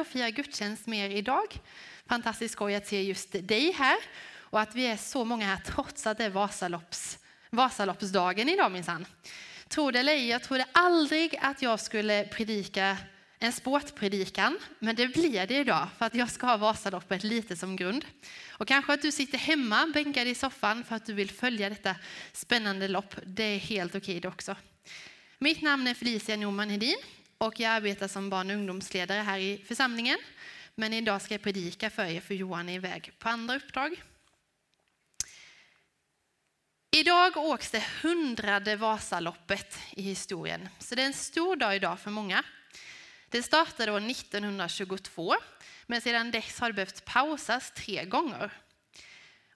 och fira gudstjänst med er idag. Fantastiskt skoj att se just dig här och att vi är så många här trots att det är Vasalopps, Vasaloppsdagen idag minsann. Tro det eller ej, jag trodde aldrig att jag skulle predika en sportpredikan, men det blir det idag för att jag ska ha Vasaloppet lite som grund. Och kanske att du sitter hemma bänkad i soffan för att du vill följa detta spännande lopp. Det är helt okej det också. Mitt namn är Felicia Norman Hedin och jag arbetar som barn och ungdomsledare här i församlingen. Men idag ska jag predika för er för Johan är iväg på andra uppdrag. Idag åks det hundrade Vasaloppet i historien, så det är en stor dag idag för många. Det startade år 1922, men sedan dess har det behövt pausas tre gånger.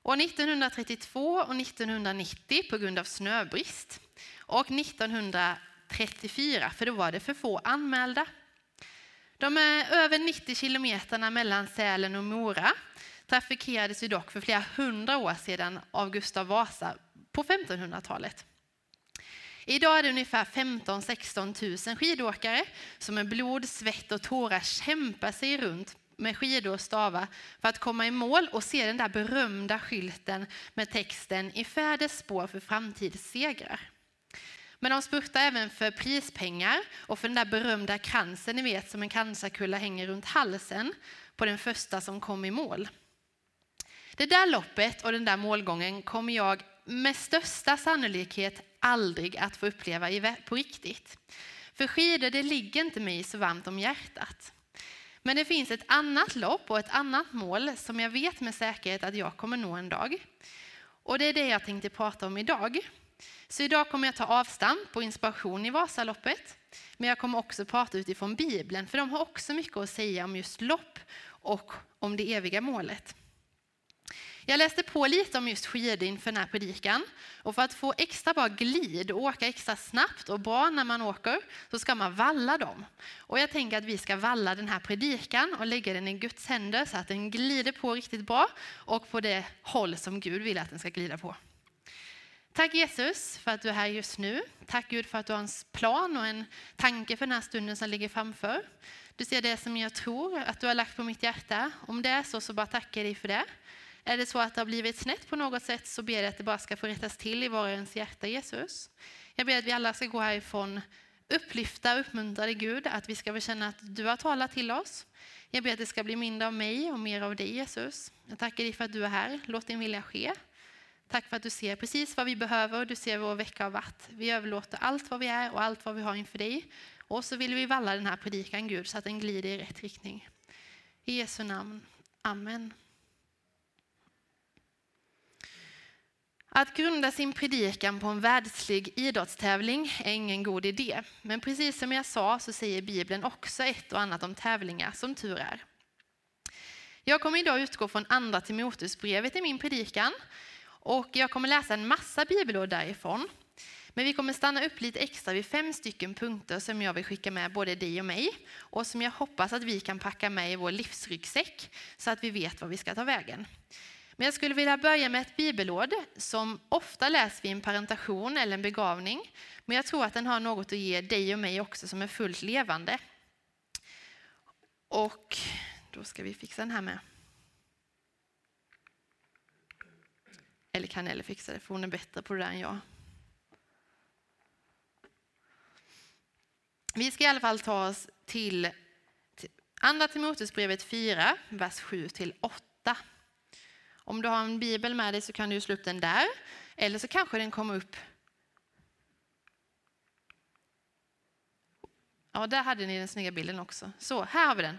År 1932 och 1990 på grund av snöbrist och 34 för då var det för få anmälda. De är över 90 kilometerna mellan Sälen och Mora trafikerades ju dock för flera hundra år sedan av Gustav Vasa på 1500-talet. Idag är det ungefär 15-16 000 skidåkare som med blod, svett och tårar kämpar sig runt med skidor och stavar för att komma i mål och se den där berömda skylten med texten i färders spår för framtidssegrar. Men de spurtar även för prispengar och för den där berömda kransen ni vet som en cancerkulla hänger runt halsen på den första som kom i mål. Det där loppet och den där målgången kommer jag med största sannolikhet aldrig att få uppleva på riktigt. För skidor det ligger inte mig så varmt om hjärtat. Men det finns ett annat lopp och ett annat mål som jag vet med säkerhet att jag kommer nå en dag. Och det är det jag tänkte prata om idag. Så idag kommer jag ta avstamp på inspiration i Vasaloppet. Men jag kommer också prata utifrån Bibeln, för de har också mycket att säga om just lopp och om det eviga målet. Jag läste på lite om just skidor inför den här predikan. Och för att få extra bra glid och åka extra snabbt och bra när man åker så ska man valla dem. Och jag tänker att vi ska valla den här predikan och lägga den i Guds händer så att den glider på riktigt bra och på det håll som Gud vill att den ska glida på. Tack Jesus för att du är här just nu. Tack Gud för att du har en plan och en tanke för den här stunden som ligger framför. Du ser det som jag tror att du har lagt på mitt hjärta. Om det är så, så bara tackar jag dig för det. Är det så att det har blivit snett på något sätt så ber jag att det bara ska få rättas till i var och ens hjärta Jesus. Jag ber att vi alla ska gå härifrån upplyfta, och uppmuntrade Gud, att vi ska få känna att du har talat till oss. Jag ber att det ska bli mindre av mig och mer av dig Jesus. Jag tackar dig för att du är här. Låt din vilja ske. Tack för att du ser precis vad vi behöver och du ser vår vecka har varit. Vi överlåter allt vad vi är och allt vad vi har inför dig. Och så vill vi valla den här predikan Gud så att den glider i rätt riktning. I Jesu namn. Amen. Att grunda sin predikan på en världslig idrottstävling är ingen god idé. Men precis som jag sa så säger Bibeln också ett och annat om tävlingar, som tur är. Jag kommer idag utgå från andra Timoteusbrevet i min predikan. Och jag kommer läsa en massa bibelord därifrån. Men vi kommer stanna upp lite extra vid fem stycken punkter som jag vill skicka med både dig och mig. Och som jag hoppas att vi kan packa med i vår livsryggsäck så att vi vet var vi ska ta vägen. Men jag skulle vilja börja med ett bibelord som ofta läs vid en parentation eller en begravning. Men jag tror att den har något att ge dig och mig också som är fullt levande. Och då ska vi fixa den här med. Eller kan Ellie fixa det, för hon är bättre på det där än jag. Vi ska i alla fall ta oss till Andra Timoteusbrevet 4, vers 7 8. Om du har en bibel med dig så kan du slå upp den där. Eller så kanske den kommer upp. Ja, där hade ni den snygga bilden också. Så, här har vi den.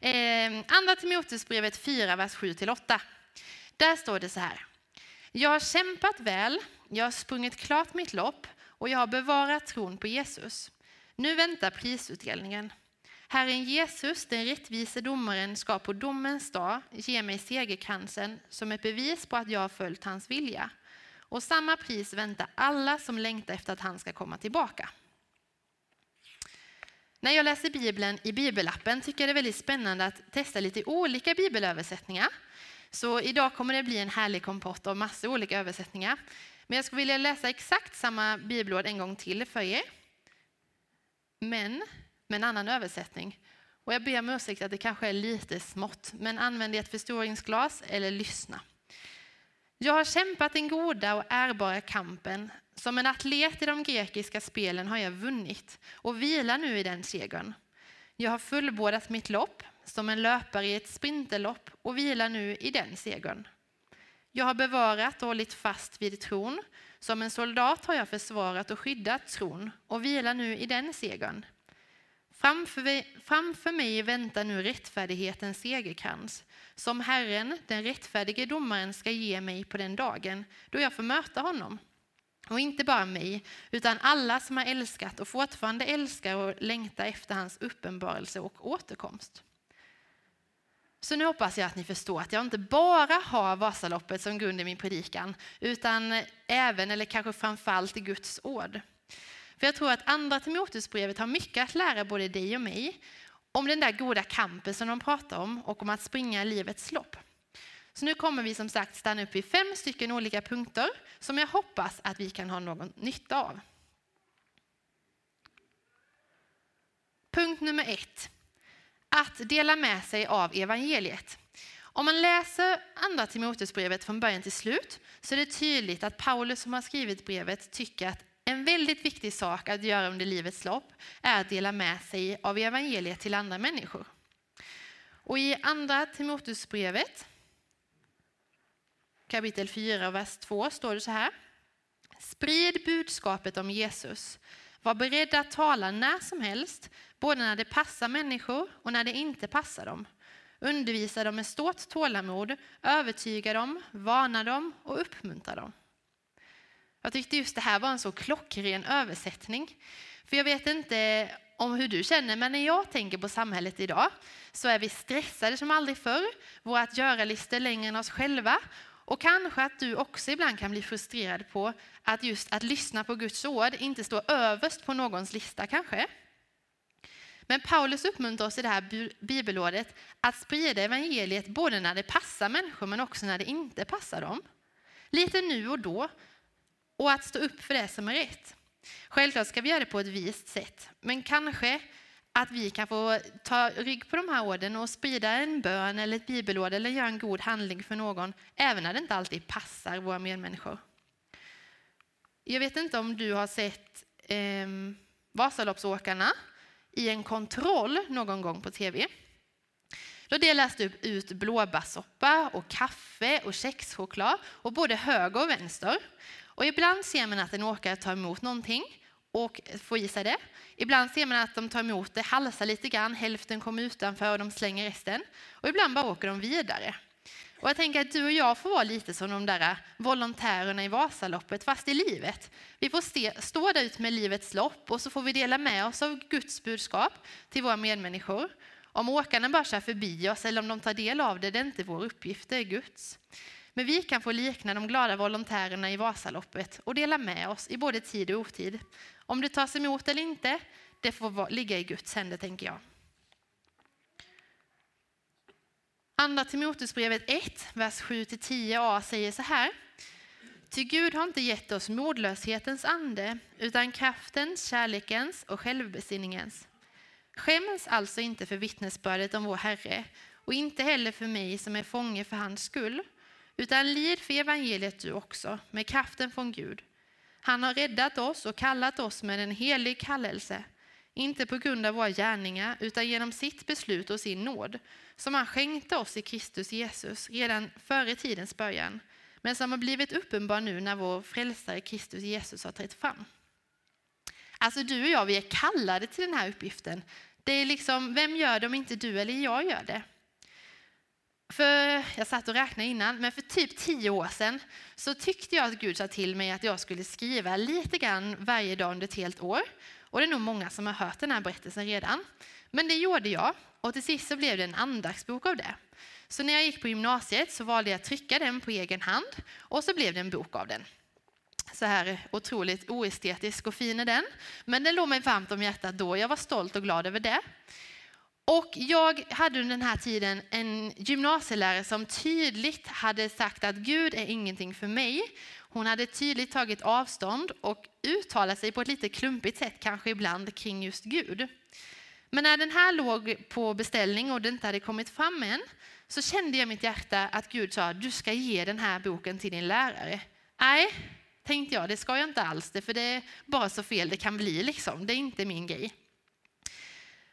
Eh, Andra Timoteusbrevet 4, vers 7-8. Där står det så här. Jag har kämpat väl, jag har sprungit klart mitt lopp och jag har bevarat tron på Jesus. Nu väntar prisutdelningen. Herren Jesus, den rättvise domaren, ska på domens dag ge mig segerkransen som ett bevis på att jag har följt hans vilja. Och samma pris väntar alla som längtar efter att han ska komma tillbaka. När jag läser Bibeln i bibelappen tycker jag det är väldigt spännande att testa lite olika bibelöversättningar. Så idag kommer det bli en härlig kompott av massor olika översättningar. Men jag skulle vilja läsa exakt samma bibelord en gång till för er. Men med en annan översättning. Och jag ber om ursäkt att det kanske är lite smått, men använd ett förstoringsglas eller lyssna. Jag har kämpat den goda och ärbara kampen. Som en atlet i de grekiska spelen har jag vunnit och vilar nu i den segern. Jag har fullbordat mitt lopp som en löpare i ett sprinterlopp och vilar nu i den segern. Jag har bevarat och hållit fast vid tron. Som en soldat har jag försvarat och skyddat tron och vilar nu i den segern. Framför, framför mig väntar nu rättfärdighetens segerkrans som Herren, den rättfärdige domaren, ska ge mig på den dagen då jag får möta honom. Och inte bara mig, utan alla som har älskat och fortfarande älskar och längtar efter hans uppenbarelse och återkomst. Så nu hoppas jag att ni förstår att jag inte bara har Vasaloppet som grund i min predikan, utan även, eller kanske framförallt, i Guds ord. För jag tror att andra Timoteusbrevet har mycket att lära både dig och mig om den där goda kampen som de pratar om och om att springa livets lopp. Så nu kommer vi som sagt stanna upp vid fem stycken olika punkter som jag hoppas att vi kan ha någon nytta av. Punkt nummer ett. Att dela med sig av evangeliet. Om man läser andra Timoteusbrevet från början till slut så är det tydligt att Paulus som har skrivit brevet tycker att en väldigt viktig sak att göra under livets lopp är att dela med sig av evangeliet till andra människor. Och i andra Timoteusbrevet kapitel 4 vers 2 står det så här. Sprid budskapet om Jesus. Var beredd att tala när som helst, både när det passar människor och när det inte passar dem. Undervisa dem med stort tålamod, övertyga dem, varna dem och uppmuntra dem. Jag tyckte just det här var en så klockren översättning. För jag vet inte om hur du känner, men när jag tänker på samhället idag så är vi stressade som aldrig förr. Våra att göra-listor längre än oss själva. Och kanske att du också ibland kan bli frustrerad på att just att lyssna på Guds ord inte står överst på någons lista kanske. Men Paulus uppmuntrar oss i det här bibelordet att sprida evangeliet både när det passar människor men också när det inte passar dem. Lite nu och då och att stå upp för det som är rätt. Självklart ska vi göra det på ett vist sätt, men kanske att vi kan få ta rygg på de här orden och sprida en bön eller ett bibelord eller göra en god handling för någon, även när det inte alltid passar våra medmänniskor. Jag vet inte om du har sett eh, Vasaloppsåkarna i en kontroll någon gång på tv. Då delas det ut blåbärssoppa och kaffe och kexchoklad och både höger och vänster. Och ibland ser man att en åkare tar emot någonting och får i sig det. Ibland ser man att de tar emot det, halsar lite grann, hälften kommer utanför och de slänger resten. Och ibland bara åker de vidare. Och jag tänker att du och jag får vara lite som de där volontärerna i Vasaloppet, fast i livet. Vi får ste, stå där ute med livets lopp och så får vi dela med oss av Guds budskap till våra medmänniskor. Om åkarna bara kör förbi oss eller om de tar del av det, det är inte vår uppgift, det är Guds. Men vi kan få likna de glada volontärerna i Vasaloppet och dela med oss i både tid och otid. Om det tas emot eller inte, det får ligga i Guds händer, tänker jag. Andra Timoteusbrevet 1, vers 7-10a säger så här. Ty Gud har inte gett oss modlöshetens ande, utan kraftens, kärlekens och självbesinningens. Skäms alltså inte för vittnesbördet om vår Herre och inte heller för mig som är fånge för hans skull, utan lid för evangeliet du också, med kraften från Gud. Han har räddat oss och kallat oss med en helig kallelse, inte på grund av våra gärningar, utan genom sitt beslut och sin nåd, som han skänkte oss i Kristus Jesus redan före tidens början, men som har blivit uppenbar nu när vår frälsare Kristus Jesus har trätt fram. Alltså du och jag, vi är kallade till den här uppgiften. Det är liksom, vem gör det om inte du eller jag gör det? För, jag satt och räknade innan, men för typ tio år sedan så tyckte jag att Gud sa till mig att jag skulle skriva lite grann varje dag under ett helt år. Och det är nog många som har hört den här berättelsen redan. Men det gjorde jag och till sist så blev det en andaktsbok av det. Så när jag gick på gymnasiet så valde jag att trycka den på egen hand och så blev det en bok av den. Så här otroligt oestetisk och fin är den. Men den låg mig varmt om hjärtat då. Jag var stolt och glad över det. Och jag hade under den här tiden en gymnasielärare som tydligt hade sagt att Gud är ingenting för mig. Hon hade tydligt tagit avstånd och uttalat sig på ett lite klumpigt sätt kanske ibland kring just Gud. Men när den här låg på beställning och det inte hade kommit fram än så kände jag i mitt hjärta att Gud sa du ska ge den här boken till din lärare. Nej, tänkte jag, det ska jag inte alls, det, för det är bara så fel det kan bli. Liksom. Det är inte min grej.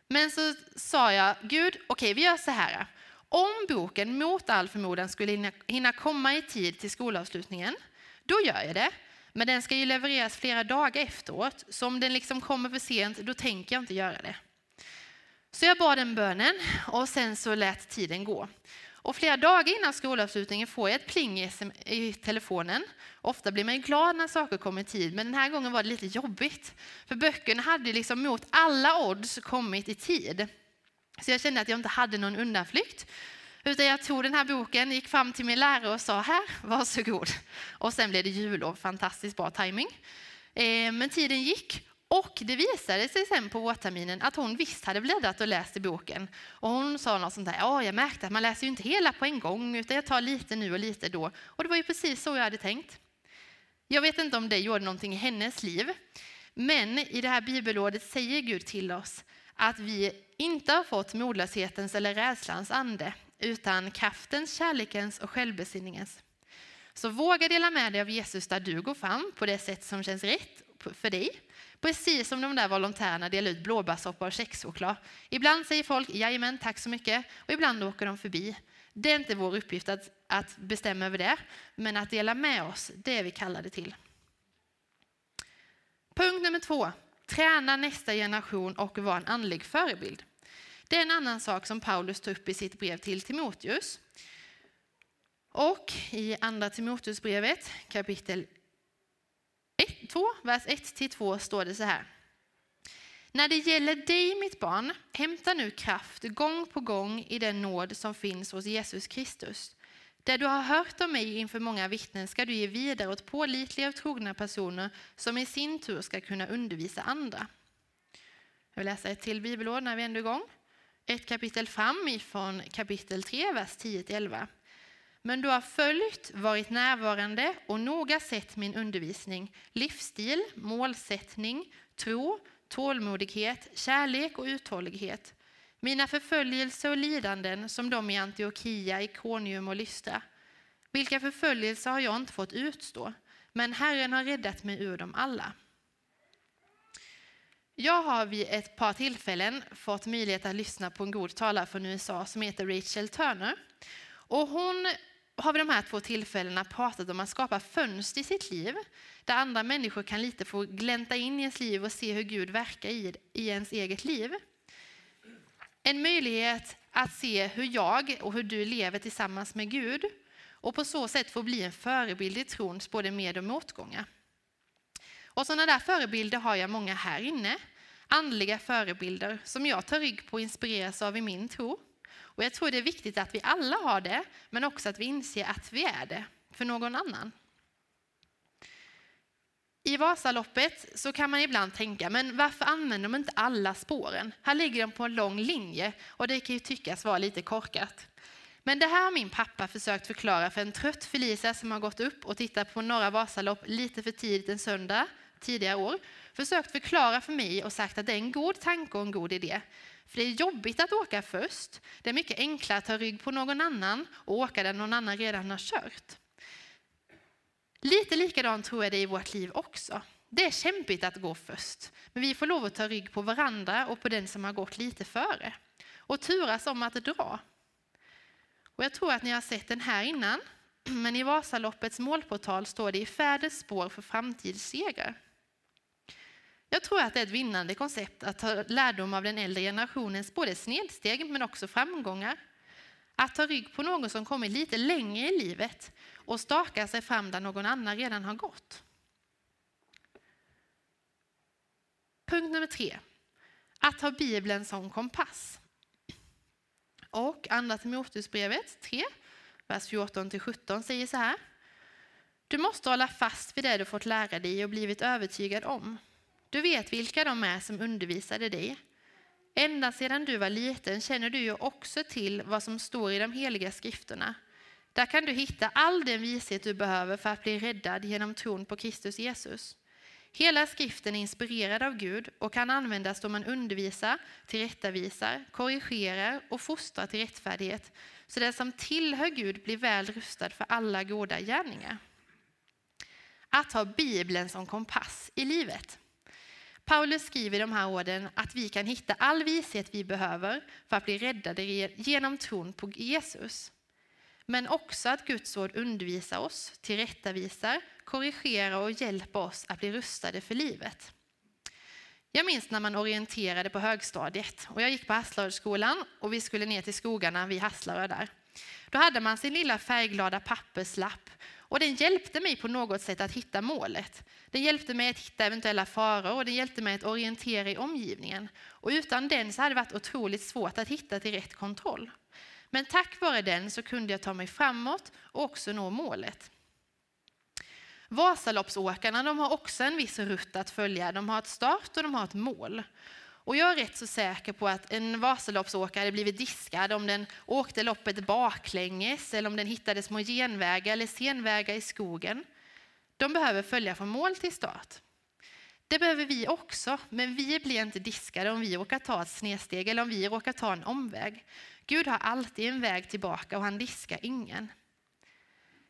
Men så sa jag, Gud, okej okay, vi gör så här. Om boken mot all förmodan skulle hinna komma i tid till skolavslutningen, då gör jag det. Men den ska ju levereras flera dagar efteråt, så om den liksom kommer för sent, då tänker jag inte göra det. Så jag bad den bönen och sen så lät tiden gå. Och flera dagar innan skolavslutningen får jag ett pling i telefonen. Ofta blir man ju glad när saker kommer i tid, men den här gången var det lite jobbigt. För böckerna hade liksom mot alla odds kommit i tid. Så jag kände att jag inte hade någon undanflykt. Utan jag tog den här boken, gick fram till min lärare och sa här, varsågod. Och sen blev det jullov, fantastiskt bra timing. Eh, men tiden gick och det visade sig sen på vårterminen att hon visst hade bläddrat och läst i boken. Och hon sa något sånt där, ja jag märkte att man läser ju inte hela på en gång utan jag tar lite nu och lite då. Och det var ju precis så jag hade tänkt. Jag vet inte om det gjorde någonting i hennes liv. Men i det här bibelordet säger Gud till oss att vi inte har fått modlöshetens eller rädslans ande utan kraftens, kärlekens och självbesinningens. Så våga dela med dig av Jesus där du går fram på det sätt som känns rätt för dig. Precis som de där volontärerna delar ut blåbärssoppa och kexchoklad. Ibland säger folk jajamän, tack så mycket och ibland åker de förbi. Det är inte vår uppgift att, att bestämma över det, men att dela med oss, det är vi kallade till. Punkt nummer två. Träna nästa generation och var en andlig förebild. Det är en annan sak som Paulus tar upp i sitt brev till Timoteus. Och i andra Timoteusbrevet kapitel 2, vers 1-2 står det så här. När det gäller dig, mitt barn, hämta nu kraft gång på gång i den nåd som finns hos Jesus Kristus. Det du har hört om mig inför många vittnen ska du ge vidare åt pålitliga och trogna personer som i sin tur ska kunna undervisa andra. Jag vill läsa ett till bibelord när vi ändå är igång. Ett kapitel fram ifrån kapitel 3, vers 10-11. Men du har följt, varit närvarande och noga sett min undervisning, livsstil, målsättning, tro, tålmodighet, kärlek och uthållighet. Mina förföljelser och lidanden som de i Antiochia, Ikonium och Lystra. Vilka förföljelser har jag inte fått utstå, men Herren har räddat mig ur dem alla. Jag har vid ett par tillfällen fått möjlighet att lyssna på en god talare från USA som heter Rachel Turner. Och hon har vi de här två tillfällena pratat om att skapa fönster i sitt liv där andra människor kan lite få glänta in i ens liv och se hur Gud verkar i, i ens eget liv. En möjlighet att se hur jag och hur du lever tillsammans med Gud och på så sätt få bli en förebild i trons både med och motgångar. Och sådana där förebilder har jag många här inne. Andliga förebilder som jag tar rygg på och inspireras av i min tro. Och jag tror det är viktigt att vi alla har det, men också att vi inser att vi är det för någon annan. I Vasaloppet så kan man ibland tänka, men varför använder de inte alla spåren? Här ligger de på en lång linje och det kan ju tyckas vara lite korkat. Men det här har min pappa försökt förklara för en trött Felicia som har gått upp och tittat på några Vasalopp lite för tidigt en söndag tidigare år. Försökt förklara för mig och sagt att det är en god tanke och en god idé. För det är jobbigt att åka först. Det är mycket enklare att ta rygg på någon annan och åka där någon annan redan har kört. Lite likadant tror jag det är i vårt liv också. Det är kämpigt att gå först, men vi får lov att ta rygg på varandra och på den som har gått lite före och turas om att dra. Och jag tror att ni har sett den här innan, men i Vasaloppets målportal står det i färdens spår för framtidssegrar. Jag tror att det är ett vinnande koncept att ta lärdom av den äldre generationens både snedsteg men också framgångar. Att ta rygg på någon som kommit lite längre i livet och staka sig fram där någon annan redan har gått. Punkt nummer tre. Att ha Bibeln som kompass. Och Andra Timoteusbrevet 3, vers 14-17 säger så här. Du måste hålla fast vid det du fått lära dig och blivit övertygad om. Du vet vilka de är som undervisade dig. Ända sedan du var liten känner du ju också till vad som står i de heliga skrifterna. Där kan du hitta all den vishet du behöver för att bli räddad genom tron på Kristus Jesus. Hela skriften är inspirerad av Gud och kan användas då man undervisar, tillrättavisar, korrigerar och fostrar till rättfärdighet, så den som tillhör Gud blir väl rustad för alla goda gärningar. Att ha Bibeln som kompass i livet. Paulus skriver i de här orden att vi kan hitta all vishet vi behöver för att bli räddade genom tron på Jesus. Men också att Guds ord undervisar oss, tillrättavisar, korrigerar och hjälper oss att bli rustade för livet. Jag minns när man orienterade på högstadiet och jag gick på Hasslarödsskolan och vi skulle ner till skogarna vid Hasslarö där. Då hade man sin lilla färgglada papperslapp och den hjälpte mig på något sätt att hitta målet. Den hjälpte mig att hitta eventuella faror och den hjälpte mig att orientera i omgivningen. Och utan den så hade det varit otroligt svårt att hitta till rätt kontroll. Men tack vare den så kunde jag ta mig framåt och också nå målet. Vasaloppsåkarna de har också en viss rutt att följa. De har ett start och de har ett mål. Och jag är rätt så säker på att en Vasaloppsåkare hade blivit diskad om den åkte loppet baklänges eller om den hittade små genvägar eller senvägar i skogen. De behöver följa från mål till start. Det behöver vi också, men vi blir inte diskade om vi råkar ta ett snedsteg eller om vi råkar ta en omväg. Gud har alltid en väg tillbaka och han diskar ingen.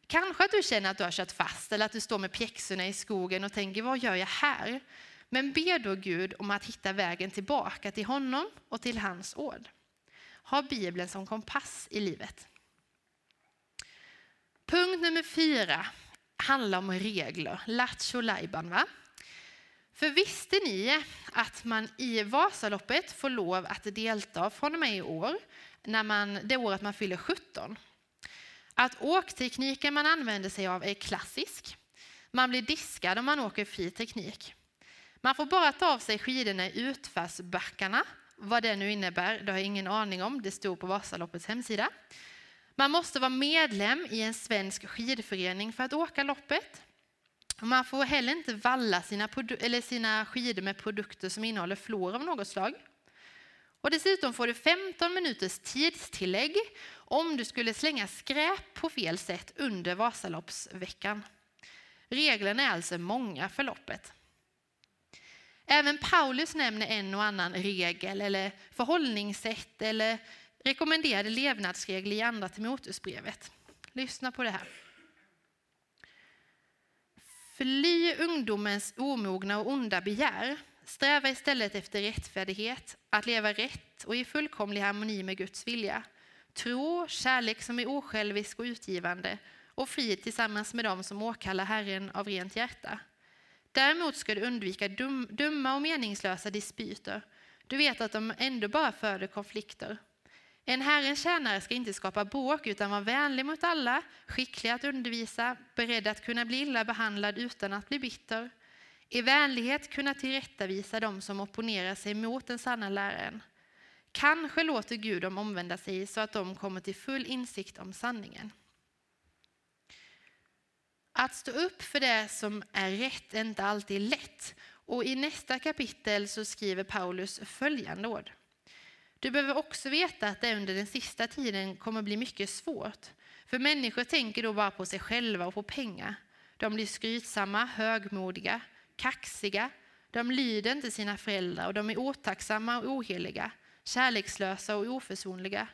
Kanske att du känner att du har kört fast eller att du står med pjäxorna i skogen och tänker vad gör jag här? Men be då Gud om att hitta vägen tillbaka till honom och till hans ord. Ha Bibeln som kompass i livet. Punkt nummer fyra handlar om regler, lattjo lajban. Va? För visste ni att man i Vasaloppet får lov att delta från och med i år, när man, det året man fyller 17? Att åktekniken man använder sig av är klassisk. Man blir diskad om man åker fri teknik. Man får bara ta av sig skidorna i utförsbackarna. Vad det nu innebär, det har jag ingen aning om. Det stod på Vasaloppets hemsida. Man måste vara medlem i en svensk skidförening för att åka loppet. Man får heller inte valla sina, eller sina skidor med produkter som innehåller fluor av något slag. Och dessutom får du 15 minuters tidstillägg om du skulle slänga skräp på fel sätt under Vasaloppsveckan. Reglerna är alltså många för loppet. Även Paulus nämner en och annan regel eller förhållningssätt eller rekommenderade levnadsregler i Andra Timoteusbrevet. Lyssna på det här. Fly ungdomens omogna och onda begär. Sträva istället efter rättfärdighet, att leva rätt och i fullkomlig harmoni med Guds vilja. Tro, kärlek som är osjälvisk och utgivande och frid tillsammans med dem som åkallar Herren av rent hjärta. Däremot ska du undvika dum, dumma och meningslösa dispyter. Du vet att de ändå bara föder konflikter. En Herrens tjänare ska inte skapa bråk utan vara vänlig mot alla, skicklig att undervisa, beredd att kunna bli illa behandlad utan att bli bitter. I vänlighet kunna tillrättavisa dem som opponerar sig mot den sanna läraren. Kanske låter Gud dem omvända sig så att de kommer till full insikt om sanningen. Att stå upp för det som är rätt är inte alltid lätt. Och I nästa kapitel så skriver Paulus följande ord. Du behöver också veta att det under den sista tiden kommer bli mycket svårt. För människor tänker då bara på sig själva och på pengar. De blir skrytsamma, högmodiga, kaxiga. De lyder inte sina föräldrar och de är otacksamma och oheliga, kärlekslösa och oförsonliga.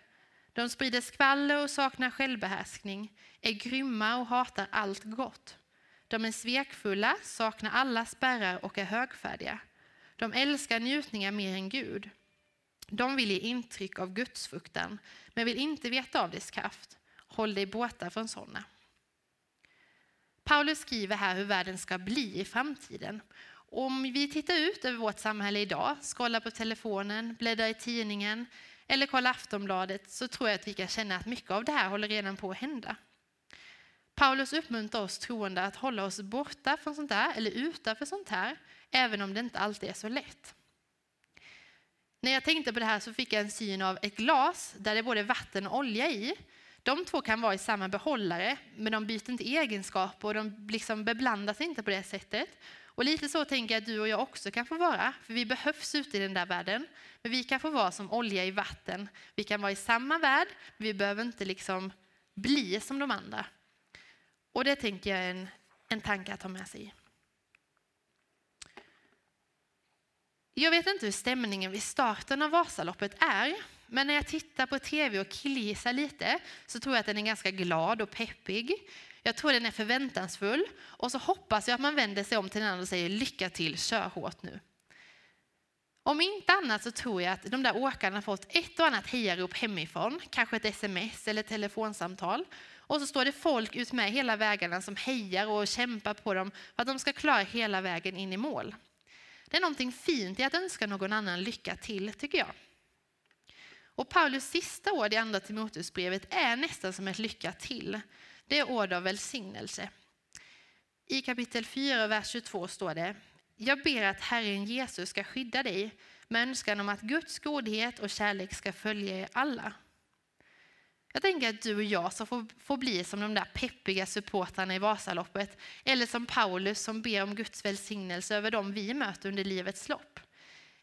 De sprider skvaller och saknar självbehärskning, är grymma och hatar allt gott. De är svekfulla, saknar alla spärrar och är högfärdiga. De älskar njutningar mer än Gud. De vill ge intryck av gudsfruktan, men vill inte veta av dess kraft. Håll dig borta från sådana. Paulus skriver här hur världen ska bli i framtiden. Om vi tittar ut över vårt samhälle idag, scrollar på telefonen, bläddrar i tidningen eller kolla Aftonbladet så tror jag att vi kan känna att mycket av det här håller redan på att hända. Paulus uppmuntrar oss troende att hålla oss borta från sånt här eller utanför sånt här, även om det inte alltid är så lätt. När jag tänkte på det här så fick jag en syn av ett glas där det är både vatten och olja i. De två kan vara i samma behållare, men de byter inte egenskaper och de liksom beblandas inte på det sättet. Och lite så tänker jag att du och jag också kan få vara, för vi behövs ute i den där världen. Men vi kan få vara som olja i vatten. Vi kan vara i samma värld, men vi behöver inte liksom bli som de andra. Och det tänker jag är en, en tanke att ha med sig. Jag vet inte hur stämningen vid starten av Vasaloppet är, men när jag tittar på tv och killgissar lite så tror jag att den är ganska glad och peppig. Jag tror den är förväntansfull och så hoppas jag att man vänder sig om till den andra och säger lycka till, kör hårt nu. Om inte annat så tror jag att de där åkarna fått ett och annat hejarop hemifrån, kanske ett sms eller ett telefonsamtal. Och så står det folk ut med hela vägarna som hejar och kämpar på dem för att de ska klara hela vägen in i mål. Det är någonting fint i att önska någon annan lycka till, tycker jag. Och Paulus sista ord i andra Timoteusbrevet är nästan som ett lycka till. Det är ord av välsignelse. I kapitel 4, vers 22 står det Jag ber att Herren Jesus ska skydda dig med önskan om att Guds godhet och kärlek ska följa er alla. Jag tänker att du och jag som får, får bli som de där peppiga supportrarna i Vasaloppet eller som Paulus som ber om Guds välsignelse över dem vi möter under livets lopp.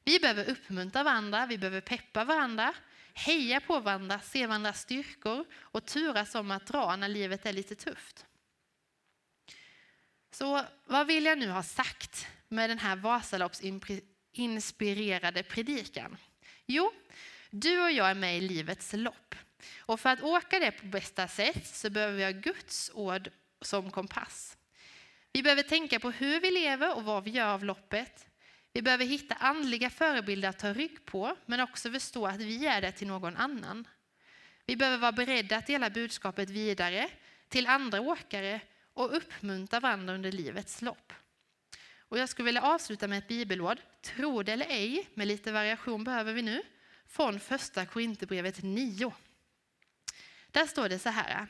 Vi behöver uppmuntra varandra, vi behöver peppa varandra, heja på varandra, se varandras styrkor och turas om att dra när livet är lite tufft. Så vad vill jag nu ha sagt med den här Vasaloppsinspirerade predikan? Jo, du och jag är med i livets lopp. Och för att åka det på bästa sätt så behöver vi ha Guds ord som kompass. Vi behöver tänka på hur vi lever och vad vi gör av loppet. Vi behöver hitta andliga förebilder att ta rygg på, men också förstå att vi är det till någon annan. Vi behöver vara beredda att dela budskapet vidare till andra åkare och uppmuntra varandra under livets lopp. Och jag skulle vilja avsluta med ett bibelord, tro det eller ej, med lite variation behöver vi nu, från första Korinthierbrevet 9. Där står det så här.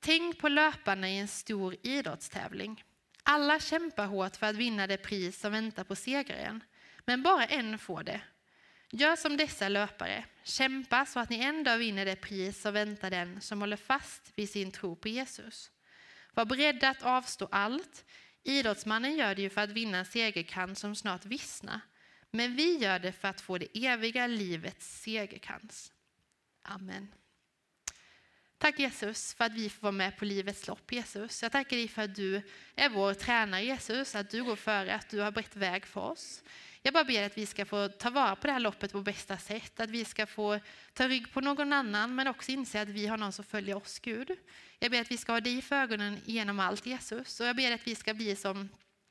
Tänk på löparna i en stor idrottstävling. Alla kämpar hårt för att vinna det pris som väntar på segraren, men bara en får det. Gör som dessa löpare, kämpa så att ni en dag vinner det pris som väntar den som håller fast vid sin tro på Jesus. Var beredda att avstå allt. Idrottsmannen gör det ju för att vinna en segerkrans som snart vissnar, men vi gör det för att få det eviga livets segerkrans. Amen. Tack Jesus för att vi får vara med på livets lopp Jesus. Jag tackar dig för att du är vår tränare Jesus, att du går före, att du har brett väg för oss. Jag bara ber att vi ska få ta vara på det här loppet på bästa sätt, att vi ska få ta rygg på någon annan men också inse att vi har någon som följer oss Gud. Jag ber att vi ska ha dig för ögonen genom allt Jesus och jag ber att vi ska bli som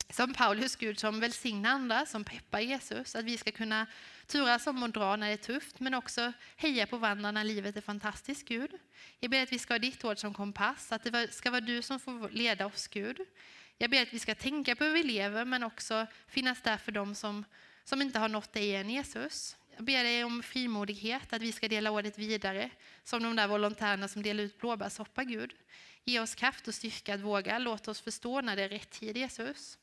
som Paulus Gud som välsignar andra, som peppar Jesus. Att vi ska kunna turas om och dra när det är tufft, men också heja på varandra när livet är fantastiskt, Gud. Jag ber att vi ska ha ditt ord som kompass, att det ska vara du som får leda oss, Gud. Jag ber att vi ska tänka på hur vi lever, men också finnas där för dem som, som inte har nått dig än, Jesus. Jag ber dig om frimodighet, att vi ska dela ordet vidare, som de där volontärerna som delar ut blåbärssoppa, Gud. Ge oss kraft och styrka att våga. Låt oss förstå när det är rätt tid, Jesus.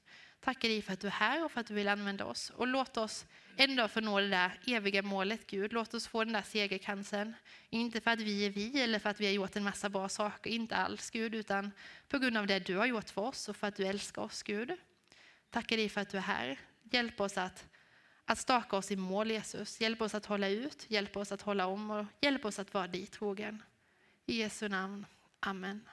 Tackar dig för att du är här och för att du vill använda oss. Och låt oss en dag få nå det där eviga målet, Gud. Låt oss få den där segerkansen. Inte för att vi är vi eller för att vi har gjort en massa bra saker, inte alls Gud, utan på grund av det du har gjort för oss och för att du älskar oss, Gud. Tackar dig för att du är här. Hjälp oss att, att staka oss i mål, Jesus. Hjälp oss att hålla ut, hjälp oss att hålla om och hjälp oss att vara dig trogen. I Jesu namn. Amen.